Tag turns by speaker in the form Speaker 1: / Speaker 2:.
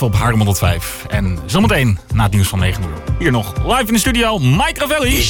Speaker 1: live op Haarlem 105. En zometeen na het nieuws van 9 uur. Hier nog live in de studio, Mike Ravelli.